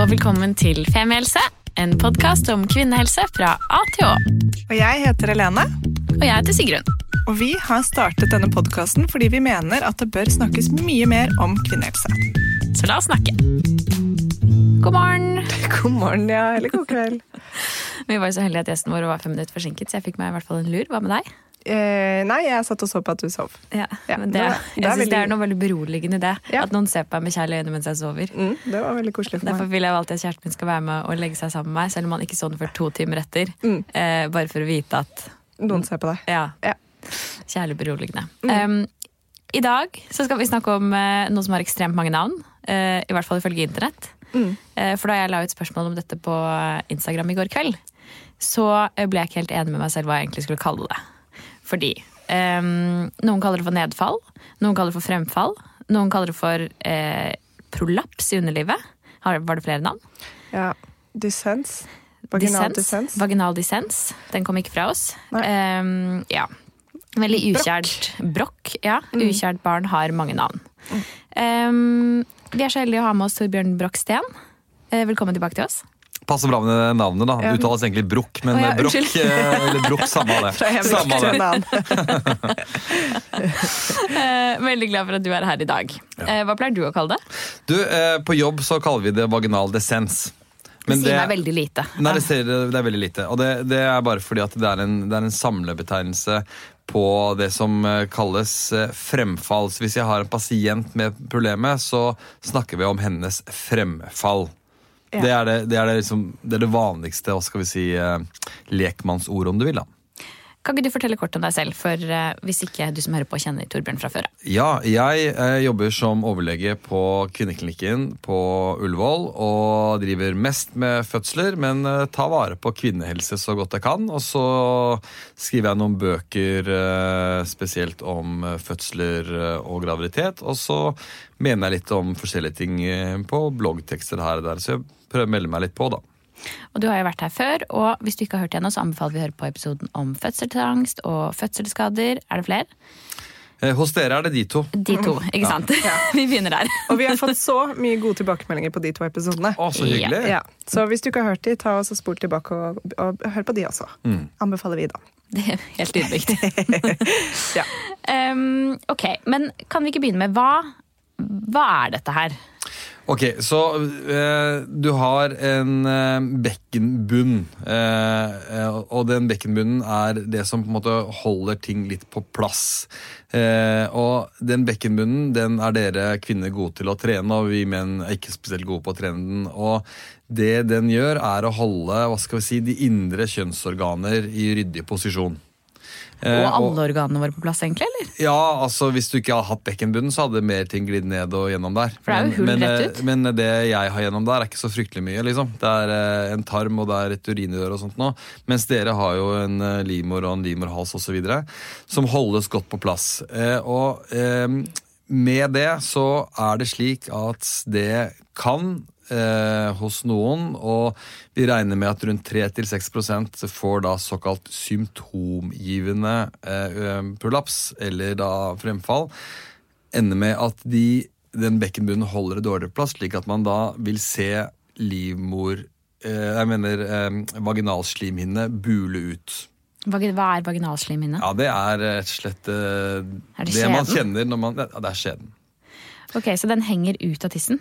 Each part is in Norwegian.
Og velkommen til Femihelse, en podkast om kvinnehelse fra A til Å. Og jeg heter Helene, Og jeg heter Sigrun. og vi har startet denne podkasten fordi vi mener at det bør snakkes mye mer om kvinnehelse. Så la oss snakke. God morgen! God morgen, ja, eller god kveld. Vi var jo så heldige at gjesten vår var fem minutter forsinket, så jeg fikk meg i hvert fall en lur. Hva med deg? Eh, nei, jeg satt og så på at du sov. Ja, Ja, men det, det var- jeg syns veldig... det er noe veldig beroligende i det. Ja. At noen ser på meg med kjærlige øyne mens jeg sover. Mm, det var veldig koselig for Derfor meg. vil jeg alltid at kjæresten min skal være med og legge seg sammen med meg, selv om han ikke så den før to timer etter. Mm. Eh, bare for å vite at Noen ser på deg. Ja. Ja. Kjærlig beroligende. Um, I dag så skal vi snakke om uh, noe som har ekstremt mange navn. Uh, I hvert fall ifølge internett. Mm. Eh, for da jeg la ut spørsmål om dette på Instagram i går kveld, så ble jeg ikke helt enig med meg selv hva jeg egentlig skulle kalle det. Fordi um, noen kaller det for nedfall, noen kaller det for fremfall, noen kaller det for eh, prolaps i underlivet. Har, var det flere navn? Ja. Dissens. Vaginal dissens. Vaginal dissens. Den kom ikke fra oss. Ehm, ja. Veldig ukjært brokk. Ja, Mm. ukjært barn har mange navn. Ehm, vi er så heldige å ha med oss Torbjørn Broch-Steen. Eh, velkommen tilbake til oss. Passer bra med navnet, da. Ja. Det uttales egentlig Brukk, men ja, Brokk eh, eller Brukk, samme av det. Samme det. Eh, veldig glad for at du er her i dag. Eh, hva pleier du å kalle det? Du, på jobb så kaller vi det vaginal dessens. Det sier meg veldig lite. Nei, det, sier, det er veldig lite. Og det, det er bare fordi at det er en, det er en samlebetegnelse på det som kalles fremfall. Så hvis jeg har en pasient med problemet, så snakker vi om hennes fremfall. Ja. Det, er det, det, er det, liksom, det er det vanligste hva skal vi si, eh, lekmannsordet, om du vil. da. Kan ikke du fortelle kort om deg selv, for eh, hvis ikke du som hører på kjenner Torbjørn fra før? Ja, jeg eh, jobber som overlege på kvinneklinikken på Ullevål og driver mest med fødsler, men eh, tar vare på kvinnehelse så godt jeg kan. Og så skriver jeg noen bøker spesielt om fødsler og graviditet. Og så mener jeg litt om forskjellige ting på bloggtekster her og der, så jeg prøver å melde meg litt på, da. Og du har jo vært her før, og hvis du ikke har hørt ennå, så anbefaler vi å høre på episoden om fødselsangst og fødselsskader. Er det flere? Eh, Hos dere er det de to. De to, ikke sant? vi begynner der. Og vi har fått så mye gode tilbakemeldinger på de to episodene. Å, så hyggelig. Ja. Så hvis du ikke har hørt de, ta oss og spol tilbake og, og hør på de også. Anbefaler vi, da. Det er helt ydmykt. Ja. um, ok, men kan vi ikke begynne med hva, hva er dette her? Ok, så eh, du har en eh, bekkenbunn. Eh, eh, og den bekkenbunnen er det som på en måte holder ting litt på plass. Eh, og den bekkenbunnen den er dere kvinner gode til å trene, og vi menn er ikke spesielt gode på å trene den. Og det den gjør, er å holde hva skal vi si, de indre kjønnsorganer i ryddig posisjon. Eh, Og alle organene våre på plass, egentlig? eller? ja, altså Hvis du ikke hadde hatt bekkenbunnen, så hadde mer ting glidd ned og gjennom der. For det er jo hull men, rett eh, ut. men det jeg har gjennom der, er ikke så fryktelig mye. liksom. Det er eh, en tarm og det er et urinrør og sånt nå. Mens dere har jo en limor livmor og en livmorhals osv. som holdes godt på plass. Og med det så er det slik at det kan eh, hos noen, og vi regner med at rundt 3-6% får da såkalt symptomgivende eh, prolaps, eller da fremfall, ender med at de, den bekkenbunnen holder et dårligere plass, slik at man da vil se livmor eh, Jeg mener eh, vaginalslimhinne bule ut. Hva er vaginalslimhinne? Ja, det er rett og slett uh, det det man kjenner når man Ja, det er skjeden. Ok, Så den henger ut av tissen?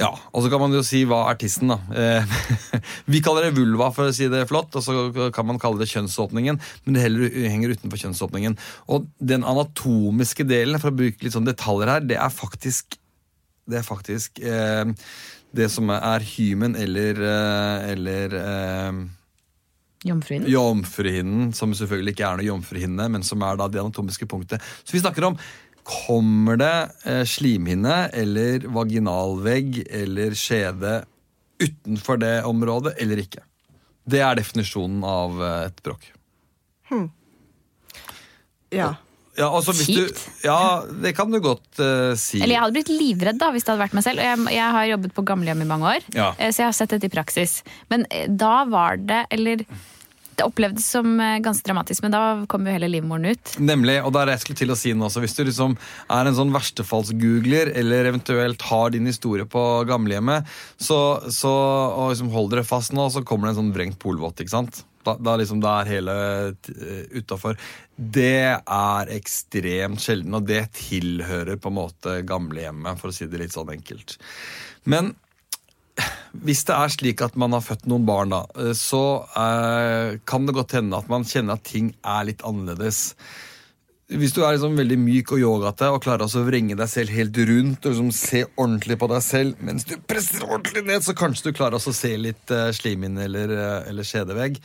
Ja, og så kan man jo si hva er tissen, da. Eh, vi kaller det vulva, for å si det flott, og så kan man kalle det kjønnsåpningen, men det heller henger utenfor kjønnsåpningen. Og den anatomiske delen, for å bruke litt sånn detaljer her, det er faktisk det er faktisk eh, det som er hymen eller, eh, eller eh, Jomfruhinnen? jomfruhinnen, som selvfølgelig ikke er noe jomfruhinne, men som er da det anatomiske punktet. Så vi snakker om kommer det eh, slimhinne eller vaginalvegg eller skjede utenfor det området eller ikke. Det er definisjonen av eh, et bråk. Ja. Ja, altså hvis Kjipt. Du, ja, det kan du godt uh, si. Eller jeg hadde blitt livredd da, hvis det hadde vært meg selv. Og jeg, jeg har jobbet på gamlehjem i mange år, Ja. så jeg har sett dette i praksis. Men da var det Eller det opplevdes som eh, ganske dramatisk, men da kom jo hele livmoren ut. Nemlig, og det er det jeg skulle til å si nå også. Hvis du liksom er en sånn verstefallsgoogler, eller eventuelt har din historie på gamlehjemmet, så, så og liksom hold det fast nå, så kommer det en sånn vrengt polvott. ikke sant? Da, da liksom det er hele uh, utafor. Det er ekstremt sjelden, og det tilhører på en måte gamlehjemmet, for å si det litt sånn enkelt. Men hvis det er slik at man har født noen barn, da, eh, så eh, kan det godt hende at man kjenner at ting er litt annerledes. Hvis du er liksom veldig myk og yogate og klarer å vrenge deg selv helt rundt og liksom se ordentlig på deg selv mens du presser ordentlig ned, så kanskje du klarer også å se litt eh, slimhinne eller, eh, eller skjedevegg.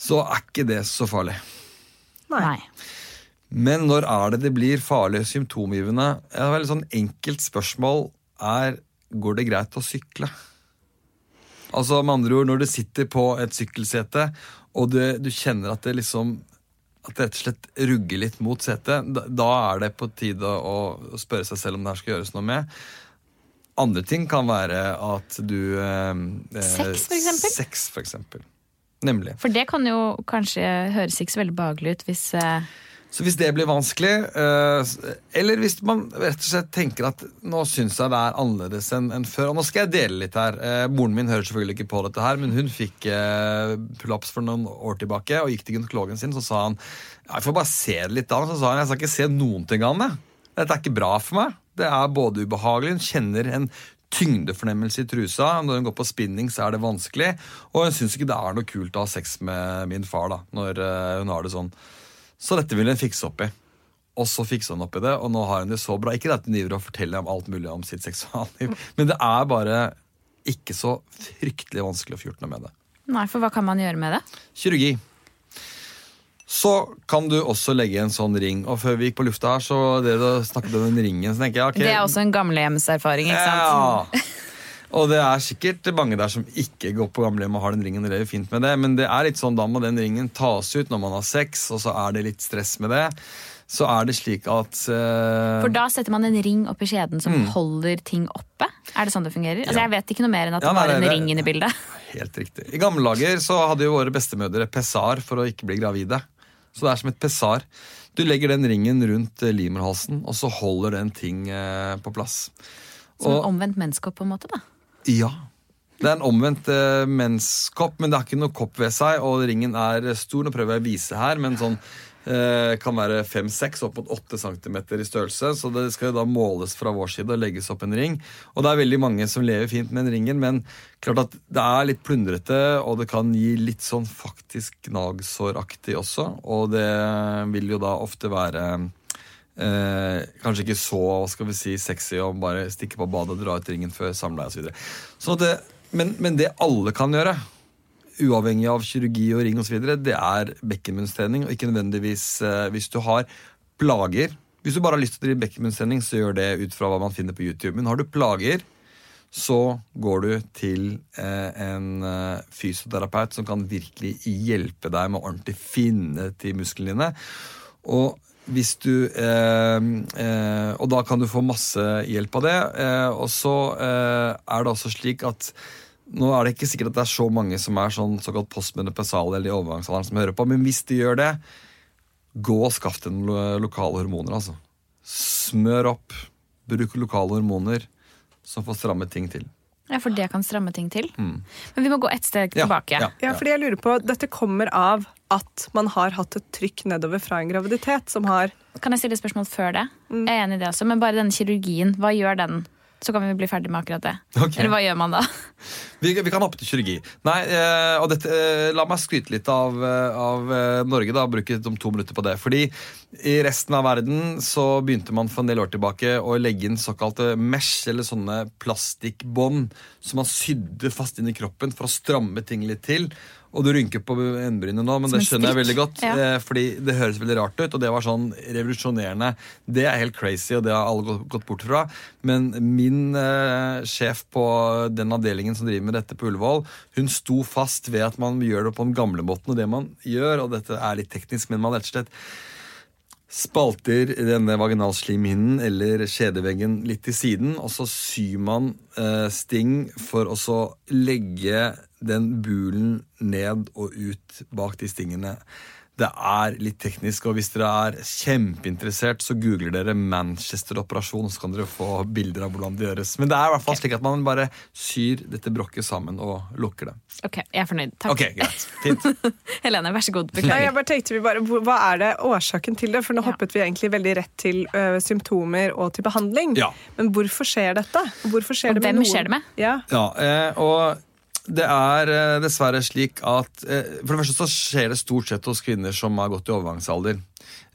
Så er ikke det så farlig. Nei. Men når er det det blir farlig symptomgivende? Et veldig sånn enkelt spørsmål er går det greit å sykle. Altså med andre ord, Når du sitter på et sykkelsete og du, du kjenner at det liksom at det rett og slett rugger litt mot setet, da, da er det på tide å, å spørre seg selv om det her skal gjøres noe med. Andre ting kan være at du eh, eh, Sex, for eksempel? Sex, for eksempel. Nemlig. For det kan jo kanskje høres ikke så veldig behagelig ut hvis eh, Så hvis det blir vanskelig, eh, eller hvis man rett og slett tenker at nå syns jeg det er annerledes enn før Og nå skal jeg dele litt her. Eh, Moren min hører selvfølgelig ikke på dette her, men hun fikk eh, prolaps for noen år tilbake og gikk til gynekologen sin. Så sa han jeg får bare se det litt da. Så sa han jeg skal ikke se noen ting av det. Dette er ikke bra for meg. Det er både ubehagelig, hun kjenner en tyngdefornemmelse i trusa. Når hun går på spinning, så er det vanskelig. Og hun syns ikke det er noe kult å ha sex med min far da, når hun har det sånn. Så dette vil hun fikse opp i. Og så fiksa hun opp i det, og nå har hun det så bra. Ikke det at hun driver og forteller om alt mulig om sitt seksualliv, men det er bare ikke så fryktelig vanskelig å få gjort noe med det. Nei, for hva kan man gjøre med det? Kirurgi. Så kan du også legge en sånn ring. Og før vi gikk på lufta her, så dere snakket om den ringen, så tenker jeg ok, Det er også en gamlehjemserfaring, ikke sant? ja. Og det er sikkert mange der som ikke går på gamlehjem og har den ringen. og lever fint med det, Men det er litt sånn da må den ringen tas ut når man har sex, og så er det litt stress med det. Så er det slik at uh... For da setter man en ring oppi skjeden som holder ting oppe? Er det sånn det fungerer? Altså, Jeg vet ikke noe mer enn at Ja, det var en det- ring inne i bildet. Helt riktig. I gamle dager så hadde jo våre bestemødre pessar for å ikke bli gravide. Så det er som et pessar. Du legger den ringen rundt limerhalsen, og så holder den ting eh, på plass. Som en omvendt menneskehopp, på en måte. da. Ja. Det er en omvendt eh, menskopp, men det har ikke noe kopp ved seg. Og ringen er stor. Nå prøver jeg å vise her, men sånn eh, kan være 5-6, opp mot 8 cm i størrelse. Så det skal jo da måles fra vår side og legges opp en ring. Og det er veldig mange som lever fint med den ringen, men klart at det er litt plundrete, og det kan gi litt sånn faktisk gnagsåraktig også. Og det vil jo da ofte være Eh, kanskje ikke så hva skal vi si, sexy å bare stikke på badet og dra ut ringen før samleie osv. Så det, men, men det alle kan gjøre, uavhengig av kirurgi og ring osv., det er bekkenbunnstrening, og ikke nødvendigvis eh, hvis du har plager. Hvis du bare har lyst til å drive bekkenbunnstrening, så gjør det ut fra hva man finner på YouTube. Men har du plager, så går du til eh, en eh, fysioterapeut som kan virkelig hjelpe deg med å ordentlig finne til musklene dine. Og hvis du eh, eh, Og da kan du få masse hjelp av det. Eh, og så eh, er det også slik at nå er det ikke sikkert at det er så mange som er sånn såkalt postmenopesale eller i overgangsalderen som hører på, men hvis de gjør det, gå og skaff deg noen lokale hormoner, altså. Smør opp. Bruk lokale hormoner som får stramme ting til. Ja, For det kan stramme ting til. Men vi må gå ett steg Ja, tilbake. ja. Ja, fordi jeg lurer på, Dette kommer av at man har hatt et trykk nedover fra en graviditet som har Kan jeg stille et spørsmål før det? Jeg er enig i det også, men bare denne kirurgien, hva gjør den? Så kan vi bli ferdig med akkurat det. Okay. Eller hva gjør man da? Vi, vi kan hoppe til kirurgi. Nei, eh, og dette, eh, La meg skryte litt av, eh, av eh, Norge. da, Bruke om to minutter på det. Fordi i resten av verden så begynte man for en del år tilbake å legge inn såkalte mesh, eller sånne plastikkbånd som man sydde fast inn i kroppen for å stramme ting litt til. Og du rynker på øyenbrynet nå, men Som det skjønner jeg veldig godt. Ja. eh, Fordi det høres veldig rart ut, og det var sånn revolusjonerende. Det er helt crazy, og det har alle gått, bort fra. Men min eh, sjef på den avdelingen som driver med dette på Ullevål, hun sto fast ved at man gjør det på den gamle måten. Og det man gjør, og dette er litt teknisk, men man rett og slett spalter denne vaginalslimhinnen eller kjedeveggen litt til siden, og så syr man eh, sting for å så legge den bulen ned og ut bak de stingene. Det er litt teknisk, og hvis dere er kjempeinteressert, så googler dere Manchester-operasjon, så kan dere få bilder av hvordan det gjøres. Men det er i hvert fall slik at man bare syr dette brokket sammen og lukker det. Ok, jeg er fornøyd. Takk. Ok, greit. Fint. Helene, vær så god. Nei, Beklager. jeg bare tenkte vi bare, Hva er det årsaken til det? For nå Ja. hoppet vi egentlig veldig rett til ø, symptomer og til behandling. Ja. Men hvorfor skjer dette? Hvorfor skjer Og det med hvem noen? skjer det med? Ja. Ja, eh, og det er eh, dessverre slik at eh, For det første så skjer det stort sett hos kvinner som har gått i overgangsalder.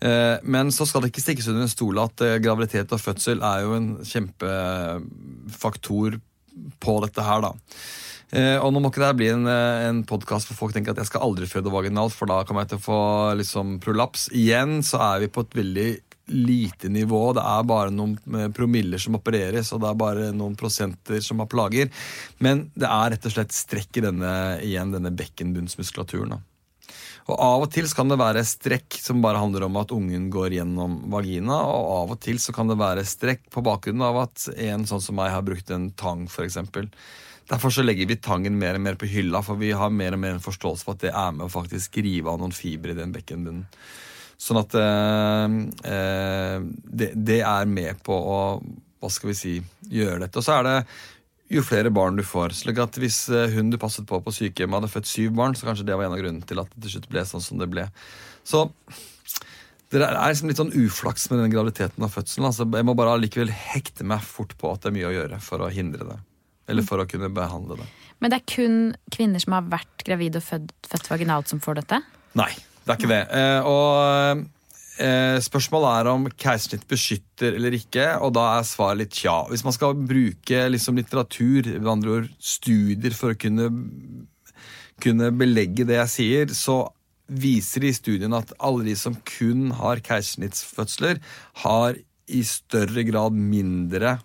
Eh, men så skal det ikke stikkes under en stol at graviditet og fødsel er jo en kjempefaktor på dette her, da. Og nå må ikke det bli en, en podkast hvor folk tenker at jeg skal aldri føde vaginalt, for da kommer jeg til å få liksom, prolaps. Igjen så er vi på et veldig lite nivå. Det er bare noen eh, promiller som opereres, og det er bare noen prosenter som har plager. Men det er rett og slett strekk i denne, igjen, denne bekkenbunnsmuskulaturen. Og Av og til kan det være strekk som bare handler om at ungen går gjennom vagina, og av og til så kan det være strekk på bakgrunnen av at en sånn som meg har brukt en tang, f.eks. Derfor så legger vi tangen mer og mer på hylla, for vi har mer og mer en forståelse for at det er med å faktisk rive av noen fibre i den bekkenbunnen. Sånn at eh, eh, det, det er med på å hva skal vi si, gjøre dette. Og så er det jo flere barn du får. slik at Hvis eh, hun du passet på på sykehjemmet hadde født syv barn, så kanskje det var en av grunnene til at det til slutt ble sånn som det ble. Så det er liksom litt sånn uflaks med den graviditeten og fødselen. Altså, jeg må bare allikevel hekte meg fort på at det er mye å gjøre for å hindre det. Eller for å kunne behandle det. Men det er kun kvinner som har vært gravide og født, født vaginalt, som får dette? Nei, det er ikke det. Eh, og eh, spørsmålet er om keisersnitt beskytter eller ikke, og da er svaret litt tja. Hvis man skal bruke liksom litteratur, med andre ord studier, for å kunne, kunne belegge det jeg sier, så viser de i studien at alle de som kun har keisersnittsfødsler, har i større grad mindre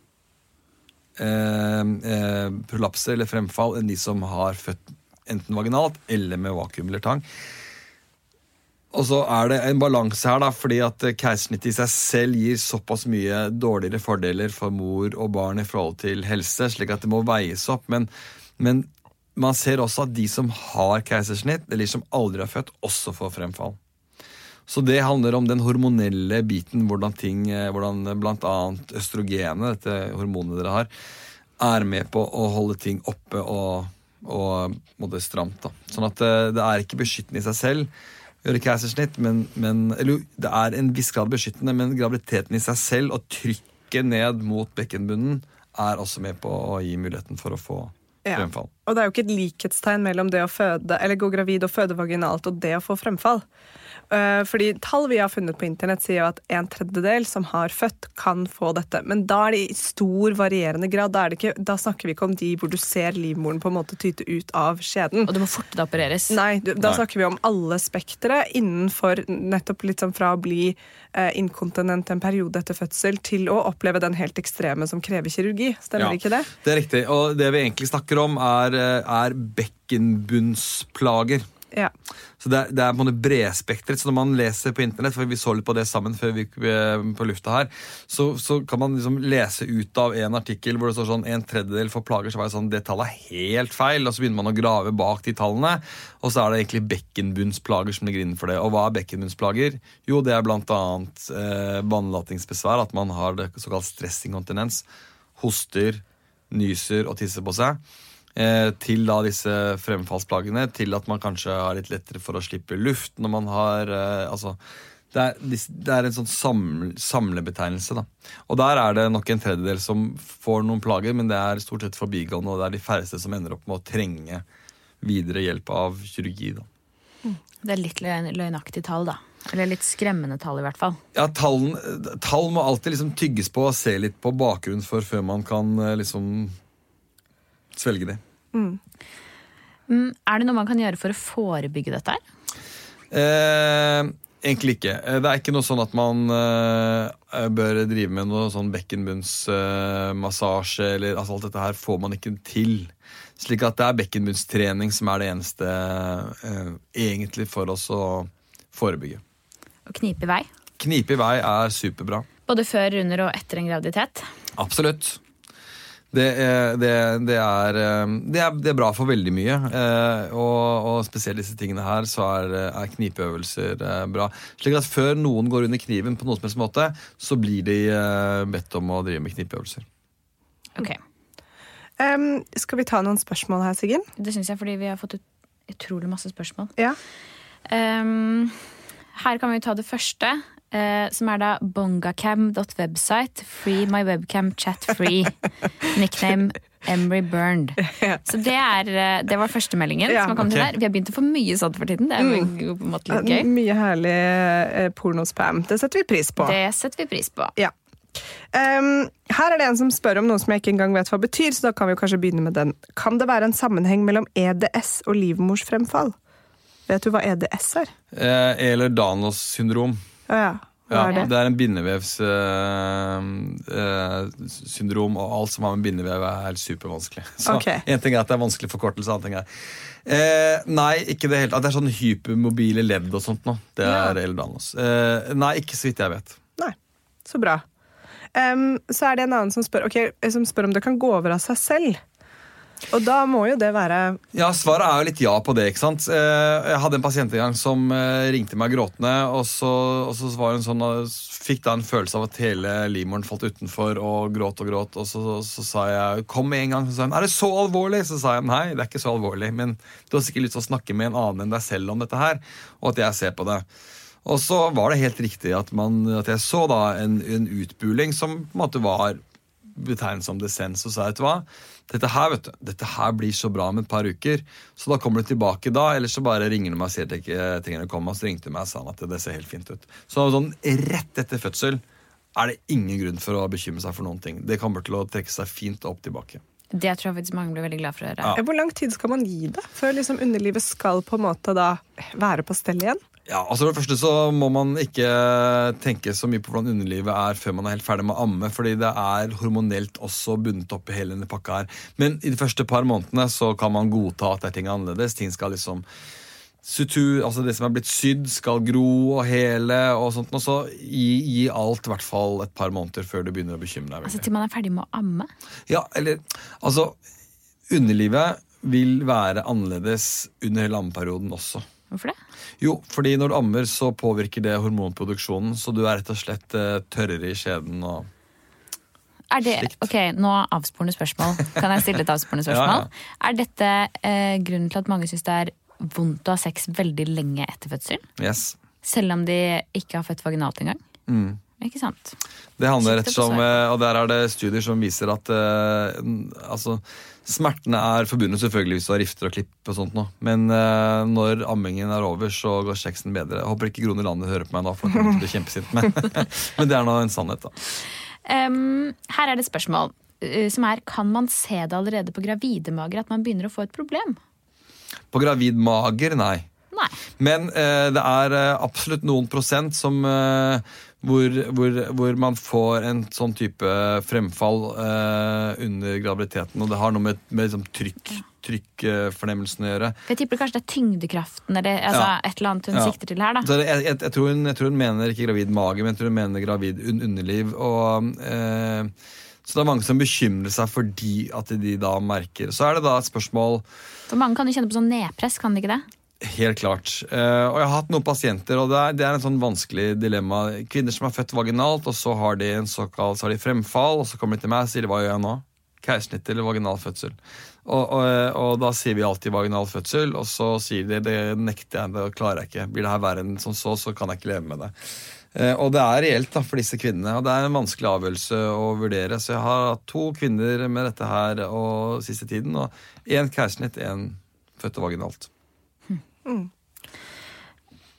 eh, eh, prolapser eller fremfall enn de som har født enten vaginalt eller med vakuum eller tang. Og så er det en balanse her, da, fordi at keisersnitt i seg selv gir såpass mye dårligere fordeler for mor og barn i forhold til helse, slik at det må veies opp. Men, men man ser også at de som har keisersnitt, eller som aldri har født, også får fremfall. Så det handler om den hormonelle biten, hvordan ting, eh, hvordan bl.a. østrogenet, dette hormonet dere har, er med på å holde ting oppe og, og måtte stramt. da. Sånn at eh, det er ikke beskyttende i seg selv gjøre keisersnitt, men, men eller, det er en viss grad beskyttende, men graviditeten i seg selv og trykket ned mot bekkenbunnen er også med på å gi muligheten for å få Ja. fremfall. Og det er jo ikke et likhetstegn mellom det å føde, eller gå gravid og føde vaginalt og det å få fremfall. Eh, Fordi Tall vi har funnet på internett, sier jo at en tredjedel som har født, kan få dette. Men da er det i stor varierende grad. Da, er det ikke, da snakker vi ikke om de hvor du ser livmoren på en måte tyte ut av skjeden. Og det må fortere opereres. Nei, du, da Nei. snakker vi om alle spekteret innenfor nettopp litt sånn fra å bli eh, inkontinent en periode etter fødsel til å oppleve den helt ekstreme som krever kirurgi. Stemmer Ja. ikke det? Det er riktig. Og det vi egentlig snakker om, er, eh, er bekkenbunnsplager. Ja. Så det er, det er på en måte bredspektret. Så når man leser på internett, for vi så litt på det sammen før vi gikk eh, på lufta her, så, så kan man liksom lese ut av en artikkel hvor det står sånn en tredjedel for plager, så var det sånn det tallet er helt feil. Og så begynner man å grave bak de tallene, og så er det egentlig bekkenbunnsplager som ligger innenfor det. Og hva er bekkenbunnsplager? Jo, det er blant annet eh, vannlatingsbesvær, at man har det såkalt stressinkontinens. Hoster, nyser og tisser på seg til da disse fremfallsplagene, til at man kanskje har litt lettere for å slippe luft når man har eh, altså, Det er, det er en sånn samle, samlebetegnelse. da. Og der er det nok en tredjedel som får noen plager, men det er stort sett forbigående, og det er de færreste som ender opp med å trenge videre hjelp av kirurgi. da. Det er litt løgnaktig tall, da. Eller litt skremmende tall, i hvert fall. Ja, tallen, Tall må alltid liksom tygges på og se litt på bakgrunnen for før man kan eh, liksom svelge det. Mm, er det noe man kan gjøre for å forebygge dette her? Eh, egentlig ikke. Eh, Det er ikke noe sånn at man eh, bør drive med noe sånn bekkenbunnsmassasje. eller altså Alt dette her får man ikke til. Slik at det er bekkenbunnstrening som er det eneste eh, egentlig for oss å forebygge. Å knipe i vei? Knipe i vei er superbra. Både før, under og etter en graviditet? Absolutt. Det er, det, det, er, eh, det, er, det er bra for veldig mye. eh, Og, og spesielt disse tingene her, så er, er knipeøvelser eh, bra. Slik at før noen går under kniven på noen som helst måte, så blir de bedt om å drive med knipeøvelser. Ok. Um, skal vi ta noen spørsmål her, Siggen? Det syns jeg fordi vi har fått ut utrolig masse spørsmål. Ja. Um, her kan vi ta det første, eh, som er da bongacam.website. Free my webcam chat free. Nickname Emery Burned. Så det, er, eh, det var førstemeldingen Ja. som har kommet Ok. der. Vi har begynt å få mye sånt for tiden. Det er jo på en måte litt gøy. Mye herlig eh, pornospam. Det setter vi pris på. Det setter vi pris på. Ja. Um, her er det en som spør om noe som jeg ikke engang vet hva betyr, så da kan vi jo kanskje begynne med den. Kan det være en sammenheng mellom EDS og livmorsfremfall? Vet du hva EDS er? Eh, Eller Danos syndrom. Å ja. Ja, er det? det er en bindevevssyndrom, og alt som har med bindevev er supervanskelig. Så okay. En ting er at det er vanskelig forkortelse, annen ting er eh, Nei, ikke det hele tatt. Det er sånn hypermobile ledd og sånt nå. Det Ja. er Eldanos. Eh, nei, ikke så vidt jeg vet. Nei. Så bra. Um, så er det en annen som spør, okay, som spør om det kan gå over av seg selv. Og da må jo det være Ja, Svaret er jo litt ja på det. ikke sant? Eh, Jeg hadde en pasient en gang som eh, ringte meg gråtende, og så, og så var hun sånn, fikk da en følelse av at hele livmoren falt utenfor, og gråt og gråt. Og så, så sa jeg 'kom med en gang'. Så sa hun 'er det så alvorlig?' Så sa jeg nei, det er ikke så alvorlig, men du har sikkert lyst til å snakke med en annen enn deg selv om dette her, og at jeg ser på det. Og så var det helt riktig at, man, at jeg så da en, en utbuling som på en måte var betegnet som dissens, og sa vet du hva, dette her vet du, dette her blir så bra om et par uker, så da kommer du tilbake da, eller så bare ringer du meg og sier at jeg ikke trenger å komme, og så ringte du meg og sa at det ser helt fint ut. Så sånn rett etter fødsel er det ingen grunn for å bekymre seg for noen ting. Det kommer til å trekke seg fint opp tilbake. Det tror jeg faktisk mange blir veldig glad for å høre. Ja. Hvor lang tid skal man gi det før liksom underlivet skal på en måte da være på stell igjen? Ja, altså For det første så må man ikke tenke så mye på hvordan underlivet er før man er helt ferdig med å amme, fordi det er hormonelt også bundet opp i hele denne pakka her. Men i de første par månedene så kan man godta at det er ting annerledes. Ting skal liksom sutur, altså Det som er blitt sydd, skal gro og hele og sånt. Og så gi, gi alt i hvert fall et par måneder før du begynner å bekymre deg. Altså. Til man er ferdig med å amme. Ja, eller altså Underlivet vil være annerledes under hele ammeperioden også. Hvorfor det? Jo, fordi når du ammer, så påvirker det hormonproduksjonen, så du er rett og slett eh, tørrere i skjeden og Er det, Slikt. ok, nå avsporende spørsmål. Kan jeg stille et avsporende spørsmål? Ja, Er dette eh, grunnen til at mange syns det er vondt å ha sex veldig lenge etter fødsel? Yes. Selv om de ikke har født vaginalt engang? Mm. Ikke sant? Det handler rett og slett som, eh, og Der er det studier som viser at uh, altså, smertene er forbundet selvfølgelig hvis du har rifter og klipp. og sånt nå. Men uh, når ammingen er over, så går sexen bedre. Jeg håper ikke Grone Landet hører på meg nå, for da kommer hun til å bli kjempesint. Men, men det er nå en sannhet. da. Um, her er det spørsmål eh, som er Kan man se det allerede på gravide mager at man begynner å få et problem? På gravid mager, nei. Nei. Men det er absolutt noen prosent som hvor, hvor, hvor man får en sånn type fremfall eh, under graviditeten. Og det har noe med, med liksom trykk, trykkfornemmelsen å gjøre. Jeg tipper kanskje det er tyngdekraften eller altså, Ja. et eller annet hun Ja. sikter til her. jeg, jeg, jeg, tror hun, jeg tror hun mener ikke gravid mage, men jeg tror hun mener gravid un underliv. Og, eh, så det er mange som bekymrer seg fordi at de da merker. Så er det da et spørsmål For mange kan jo kjenne på sånn nedpress, kan de ikke det? Helt klart. Eh, og jeg har hatt noen pasienter, og det er, en sånn vanskelig dilemma. Kvinner som er født vaginalt, og så har de en såkalt så har de fremfall, og så kommer de til meg og sier hva gjør jeg nå? keisersnitt eller vaginal fødsel. Og, og, og da sier vi alltid vaginal fødsel, og så sier de det nekter jeg, det klarer jeg ikke. Blir det her verre enn som så, så kan jeg ikke leve med det. Eh, Og det er reelt da, for disse kvinnene, og det er en vanskelig avgjørelse å vurdere. Så jeg har hatt to kvinner med dette her og siste tiden, og én keisersnitt, én født vaginalt.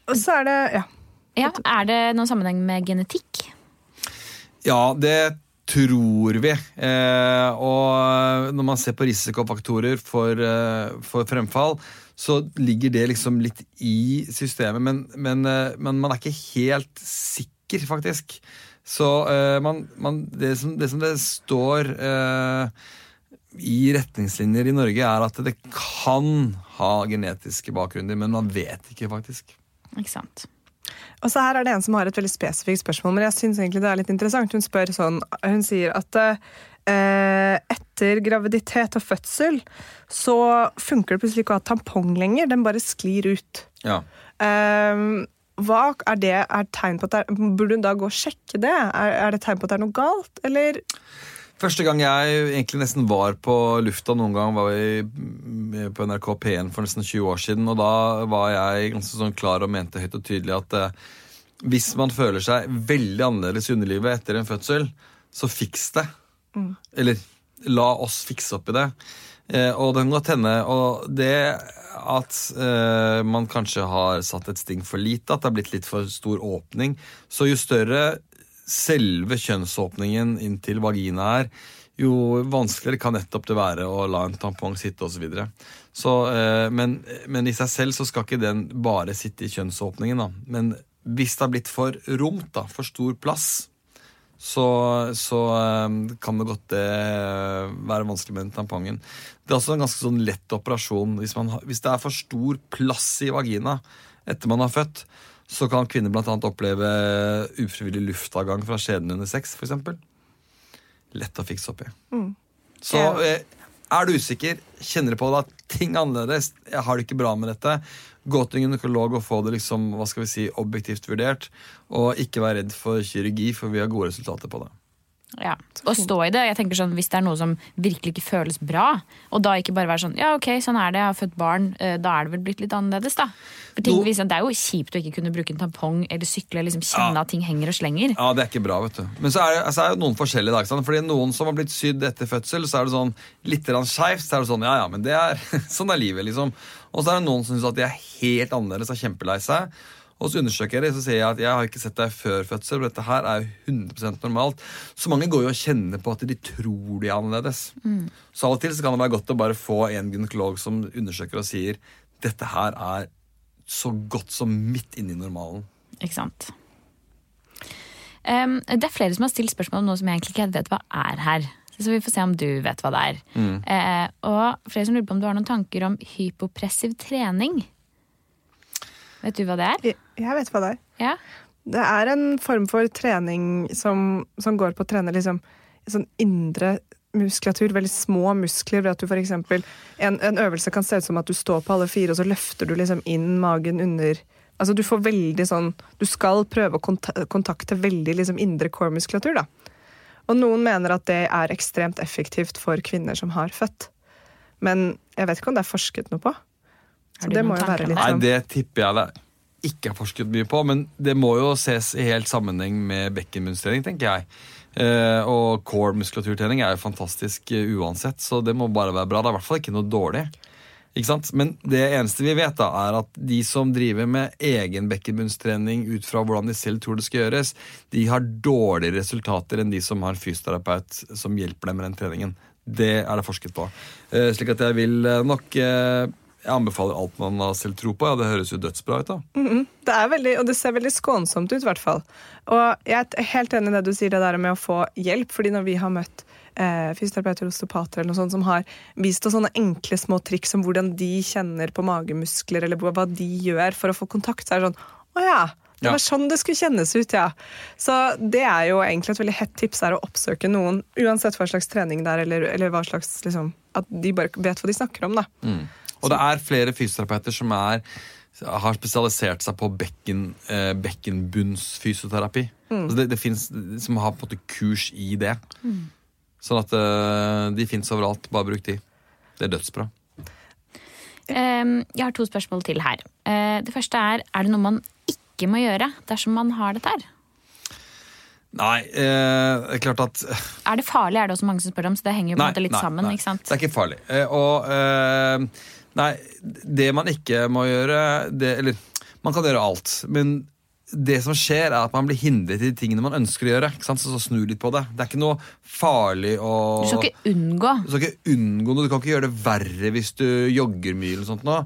Og så er det Ja. Ja, Er det noen sammenheng med genetikk? Ja, det tror vi. Eh, og når man ser på risikofaktorer for, eh, for fremfall, så ligger det liksom litt i systemet, men, men, eh, men man er ikke helt sikker, faktisk. Så eh, man, man, det, som, det som det står eh, i retningslinjer i Norge, er at det kan ha genetiske bakgrunner, men man vet ikke, faktisk. Ikke sant? Og så her er det en som har et veldig spesifikt spørsmål, men jeg synes egentlig det er litt interessant. Hun spør sånn, hun sier at eh, etter graviditet og fødsel så funker det plutselig ikke å ha tampong lenger. Den bare sklir ut. Ja. Eh, hva er det er tegn på at det er, Burde hun da gå og sjekke det? Er, er det tegn på at det er noe galt, eller? Første gang jeg egentlig nesten var på lufta noen gang, var vi på NRK P1 for nesten 20 år siden. Og da var jeg ganske sånn klar og mente høyt og tydelig at eh, hvis man føler seg veldig annerledes i underlivet etter en fødsel, så fiks det. Eller la oss fikse opp i det. Eh, og det kan godt hende Og det at eh, man kanskje har satt et sting for lite, at det har blitt litt for stor åpning. Så jo større selve kjønnsåpningen inn til vagina er, jo vanskeligere kan nettopp det være å la en tampong sitte osv. Så, eh, men, men i seg selv så skal ikke den bare sitte i kjønnsåpningen. da. Men hvis det har blitt for romt, da, for stor plass, så, så eh, kan det godt eh, være vanskelig med den tampongen. Det er også en ganske sånn lett operasjon. Hvis, man, hvis det er for stor plass i vagina etter man har født, så kan kvinner annet oppleve ufrivillig luftavgang fra skjeden under sex, f.eks. Lett å fikse opp i. Så eh, er du usikker, kjenner du på det at ting er annerledes, jeg har det ikke bra med dette, gå til en gynekolog og få det liksom, hva skal vi si, objektivt vurdert. Og ikke vær redd for kirurgi, for vi har gode resultater på det. Ja, Og stå i det. Jeg tenker sånn, Hvis det er noe som virkelig ikke føles bra, og da ikke bare være sånn Ja, ok, sånn er det, jeg har født barn, eh, da er det vel blitt litt annerledes, da. For ting no. Det er jo kjipt å ikke kunne bruke en tampong eller sykle liksom kjenne Ja. at ting henger og slenger. Ja, det er ikke bra, vet du. Men så er det, altså, er noen forskjellige. Da? Fordi noen som har blitt sydd etter fødsel, så er det sånn litt skeivt. Så er det sånn, ja, ja, men det er, sånn er livet, liksom. Og så er det noen som syns at de er helt annerledes og kjempelei seg. Og så undersøker jeg det, så sier jeg at jeg har ikke sett deg før fødsel, og dette her er jo 100% normalt. Så mange går jo og kjenner på at de tror de er annerledes. Så av og til så kan det være godt å bare få en gynekolog som undersøker og sier dette her er så godt som midt inni normalen. Ikke sant? Um, det er flere som har stilt spørsmål om noe som jeg egentlig ikke vet hva er her. Så vi får se om du vet hva det er. Eh, og flere som lurer på om du har noen tanker om hypopressiv trening. Vet du hva det er? Jeg, vet hva det er. Ja? Det er en form for trening som, som går på å trene liksom, sånn indre muskulatur, veldig små muskler. ved at du for eksempel, en, en øvelse kan se ut som at du står på alle fire, og så løfter du liksom inn magen under Altså Du får veldig sånn Du skal prøve å konta- kontakte veldig liksom indre core-muskulatur. da. Og noen mener at det er ekstremt effektivt for kvinner som har født. Men jeg vet ikke om det er forsket noe på. Så det må jo være litt sånn. Nei, det tipper jeg det ikke er forsket mye på, men det må jo ses i helt sammenheng med bekkenbunnstrening, tenker jeg. Eh, og core-muskulaturtrening er jo fantastisk eh, uansett, så det må bare være bra. Det er i hvert fall ikke noe dårlig. Ikke sant? Men det eneste vi vet, da, er at de som driver med egen bekkenbunnstrening ut fra hvordan de selv tror det skal gjøres, de har dårligere resultater enn de som har fysioterapeut som hjelper dem med den treningen. Det er det forsket på. Eh, slik at jeg vil eh, nok eh, Jeg anbefaler alt man har selv tro på. Ja, det høres jo dødsbra ut, da. Det er veldig, og det ser veldig skånsomt ut, i hvert fall. Og jeg er helt enig i det du sier, det der med å få hjelp. fordi når vi har møtt eh, fysioterapeuter og osteopater eller noe sånt, som har vist oss sånne enkle små triks om hvordan de kjenner på magemuskler, eller hva de gjør for å få kontakt, så er det sånn Å ja. Det Ja. var sånn det skulle kjennes ut, ja. Så det er jo egentlig et veldig hett tips er å oppsøke noen, uansett hva slags trening det er, eller, eller hva slags liksom, At de bare vet hva de snakker om, da. Og det er flere fysioterapeuter som er, har spesialisert seg på bekken, eh, bekkenbunnsfysioterapi. Altså det, det finnes som har på en måte kurs i det. Sånn at eh, de fins overalt. Bare bruk de. Det er dødsbra. Um, jeg har to spørsmål til her. Uh, det første er er det noe man ikke må gjøre dersom man har dette her? Nei, eh, det er klart at Er det farlig, er det også mange som spør om, så det henger jo på en måte litt sammen. nei. ikke sant? Det er ikke farlig. Eh, og eh, Nei, det man ikke må gjøre det, Eller man kan gjøre alt, men det som skjer, er at man blir hindret i de tingene man ønsker å gjøre. Så, så snu litt på det. Det er ikke noe farlig å Du skal ikke unngå. Du skal ikke unngå noe, du kan ikke gjøre det verre hvis du jogger mye. eller sånt nå.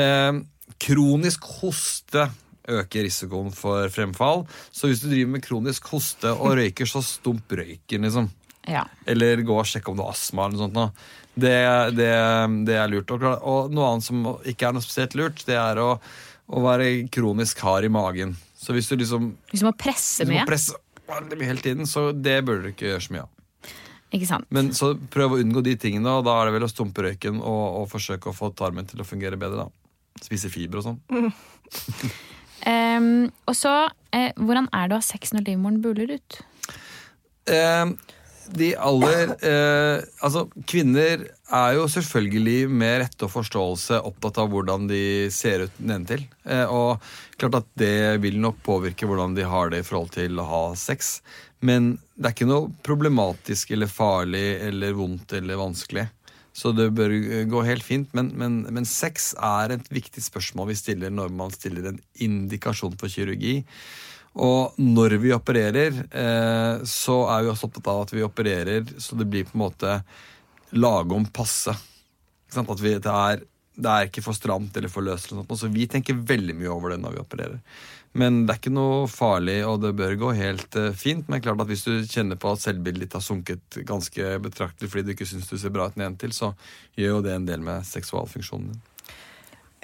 Eh, kronisk hoste øker risikoen for fremfall. Så hvis du driver med kronisk hoste og røyker, så stump røyken, liksom. Ja. Eller gå og sjekke om du har astma. eller noe sånt. nå. Det, det, det er lurt. Og, og noe annet som ikke er noe spesielt lurt, det er å, å være kronisk hard i magen. Så hvis du liksom Hvis du må presse mye. presse veldig mye hele tiden, så det bør du ikke gjøre så mye av. Ikke sant? Men så prøv å unngå de tingene, og da er det vel å stumpe røyken og, og forsøke å få tarmen til å fungere bedre. da. Spise fiber og sånn. um, og så, eh, hvordan er det å ha sex når livmoren buler ut? Eh, de aller eh, Altså, kvinner er jo selvfølgelig med rette og forståelse opptatt av hvordan de ser ut nedentil. Eh, og klart at det vil nok påvirke hvordan de har det i forhold til å ha sex. Men det er ikke noe problematisk eller farlig eller vondt eller vanskelig. Så det bør gå helt fint. Men, men, men sex er et viktig spørsmål vi stiller når man stiller en indikasjon for kirurgi. Og når vi opererer, eh, så er vi også opptatt av at vi opererer så det blir på en måte lagom passe. At vi, det, er, det er ikke for stramt eller for løst. Eller noe, så vi tenker veldig mye over det når vi opererer. Men det er ikke noe farlig, og det bør gå helt eh, fint. Men klart at hvis du kjenner på at selvbildet ditt har sunket ganske betraktelig fordi du ikke syns du ser bra ut nedentil, så gjør jo det en del med seksualfunksjonen din.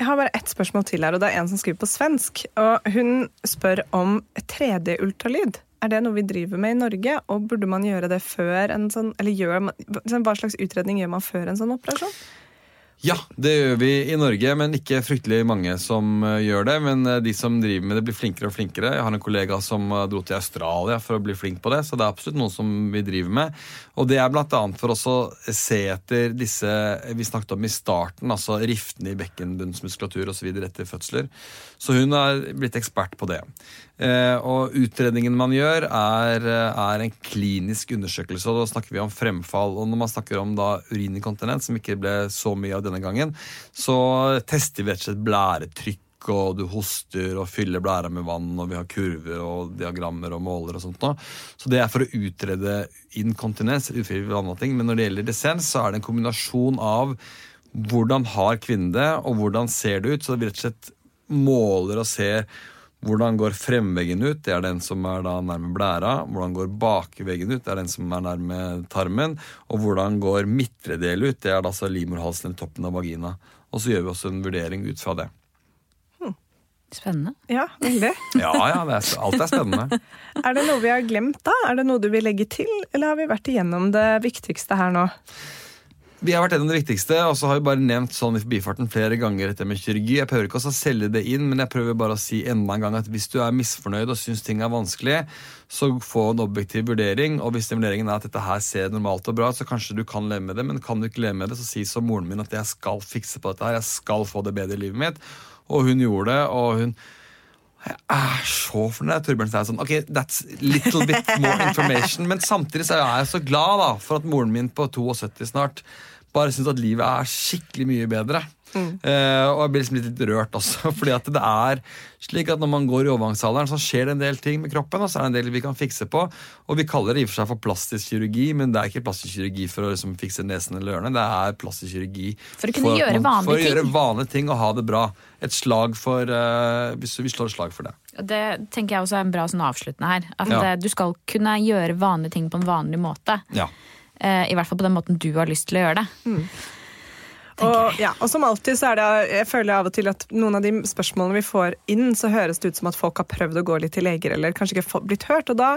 Jeg har bare ett spørsmål til her, og det er en som skriver på svensk. Og hun spør om 3D-ultralyd. Er det noe vi driver med i Norge, og burde man gjøre det før en sånn Eller gjør man, hva slags utredning gjør man før en sånn operasjon? Ja, det gjør vi i Norge, men ikke fryktelig mange som eh, gjør det. Men eh, de som driver med det, blir flinkere og flinkere. Jeg har en kollega som eh, dro til Australia for å bli flink på det, så det er absolutt noe som vi driver med. Og det er annet for oss å se etter disse vi snakket om i starten, altså riftene i bekkenbunnsmuskulatur osv. etter fødsler. Så hun er blitt ekspert på det. Eh, og utredningen man gjør, er, eh, er en klinisk undersøkelse. og Da snakker vi om fremfall. Og når man snakker om da urininkontinens, som ikke ble så mye av denne gangen, så tester vi rett og slett blæretrykk. Og du hoster og fyller blæra med vann, og vi har kurver og diagrammer og måler. og sånt nå. Så det er for å utrede inkontinens, ufrivillig vannmating. Men når det gjelder dissens, så er det en kombinasjon av hvordan har kvinnen det, og hvordan ser det ut. Så vi rett og slett måler og ser hvordan går fremveggen ut, det er den som er da nærme blæra. Hvordan går bakveggen ut, det er den som er nærme tarmen. Og hvordan går midtre del ut, det er da livmorhalsen eller toppen av vagina. Og så gjør vi også en vurdering ut fra det. Spennende. Ja, veldig. Ja, ja, det er, alt er spennende. Er det noe vi har glemt da? Er det noe du vil legge til, eller har vi vært igjennom det viktigste her nå? Vi har vært en av det viktigste, og så har vi bare nevnt sånn i forbifarten flere ganger dette med kirurgi. Jeg prøver ikke å selge det inn, men jeg prøver bare å si enda en gang at hvis du er misfornøyd og syns ting er vanskelig, så få en objektiv vurdering. Og hvis vurderingen er at dette her ser normalt og bra ut, så kanskje du kan leve med det. Men kan du ikke leve med det, så si som moren min at jeg skal fikse på dette her. Jeg skal få det bedre i livet mitt. Og hun gjorde det, og hun jeg er så fornøyd. Torbjørn sier sånn Ok, that's little bit more information. Men samtidig så er jeg så glad da for at moren min på 72 snart bare syns at livet er skikkelig mye bedre. Eh, og jeg blir liksom litt rørt også, fordi at det er slik at når man går i overgangsalderen, så skjer det en del ting med kroppen, og så er det en del vi kan fikse på. Og vi kaller det i og for seg for plastisk kirurgi, men det er ikke plastisk kirurgi for å liksom fikse nesen eller ørene. Det er plastisk kirurgi For å kunne for gjøre man- vanlige for å ting. gjøre vanlige ting og ha det bra. Et slag for eh, hvis Vi slår et slag for det. Det tenker jeg også er en bra sånn avsluttende her. At Ja. eh, du skal kunne gjøre vanlige ting på en vanlig måte. Ja. Eh, I hvert fall på den måten du har lyst til å gjøre det. Og, ja, og som alltid så er det Jeg føler av og til at noen av de spørsmålene vi får inn, så høres det ut som at folk har prøvd å gå litt til leger eller kanskje ikke blitt hørt. Og da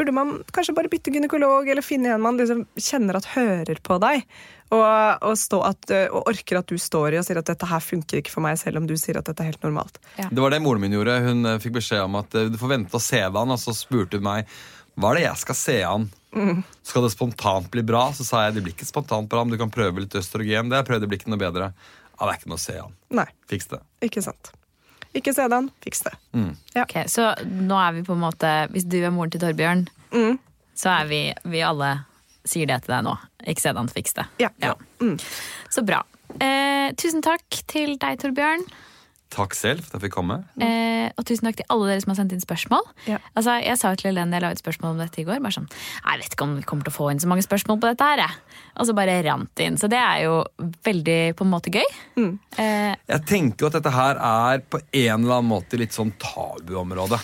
burde man kanskje bare bytte gynekolog eller finne en man liksom kjenner at hører på deg. Og, og, stå at, og orker at du står i og sier at dette her funker ikke for meg, selv om du sier at dette er helt normalt. Det var det moren min gjorde. Hun eh, fikk beskjed om at eh, du får vente og se deg an. Og så spurte hun meg hva er det jeg skal se an Skal det spontant bli bra, så sa jeg det blir ikke spontant bra, men du kan prøve litt østrogen. Det har jeg prøvd, det blir ikke noe bedre. Ja, det er ikke noe å se an. Nei, Fiks det. ikke sant. Ikke se den, fiks det. Ok, Så nå er vi på en måte Hvis du er moren til Torbjørn, så er vi, vi alle sier det til deg nå. Ikke se den, fiks det. Ja. Så bra. Eh, tusen takk til deg, Torbjørn. Takk selv for at jeg fikk komme. Eh, og tusen takk til alle dere som har sendt inn spørsmål. Ja. Altså, jeg sa til Helene jeg la ut spørsmål om dette i går. Bare sånn, Jeg vet ikke om vi kommer til å få inn så mange spørsmål på dette her. jeg». Og så bare rant det inn. Så det er jo veldig på en måte gøy. Eh, Jeg tenker jo at dette her er på en eller annen måte litt sånn tabuområde.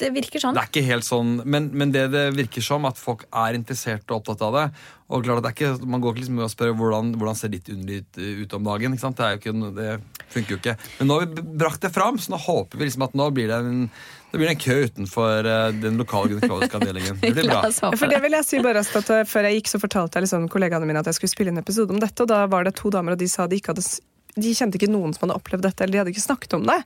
Det virker sånn. Det er ikke helt sånn, men, men det det virker som, at folk er interessert og opptatt av det. Og klart at det er ikke, Man går ikke liksom og spør hvordan, hvordan ser ditt underliv ut om dagen. ikke sant? Det, er jo ikke, det funker jo ikke. Men nå har vi brakt det fram, så nå håper vi liksom at nå blir det en, det blir en kø utenfor eh, den lokale gynekologiske avdelingen. Det blir bra. For det vil jeg si bare at Før jeg gikk, så fortalte jeg liksom kollegaene mine at jeg skulle spille en episode om dette, og da var det to damer, og de sa de ikke hadde de kjente ikke noen som hadde opplevd dette, eller de hadde ikke snakket om det.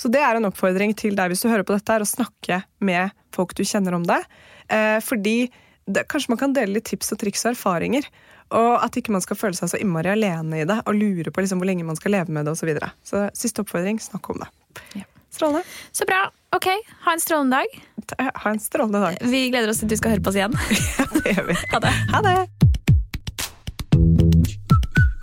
Så det er en oppfordring til deg hvis du hører på dette, er å snakke med folk du kjenner om det. Eh, fordi det, kanskje man kan dele litt tips og triks og erfaringer. Og at ikke man skal føle seg så innmari alene i det og lure på liksom hvor lenge man skal leve med det osv. Så, videre. så siste oppfordring snakk om det. Ja. Strålende. Så bra. Ok, ha en strålende dag. Ha en strålende dag. Vi gleder oss til du skal høre på oss igjen. Ja, Det gjør vi. Ha det. Ha det!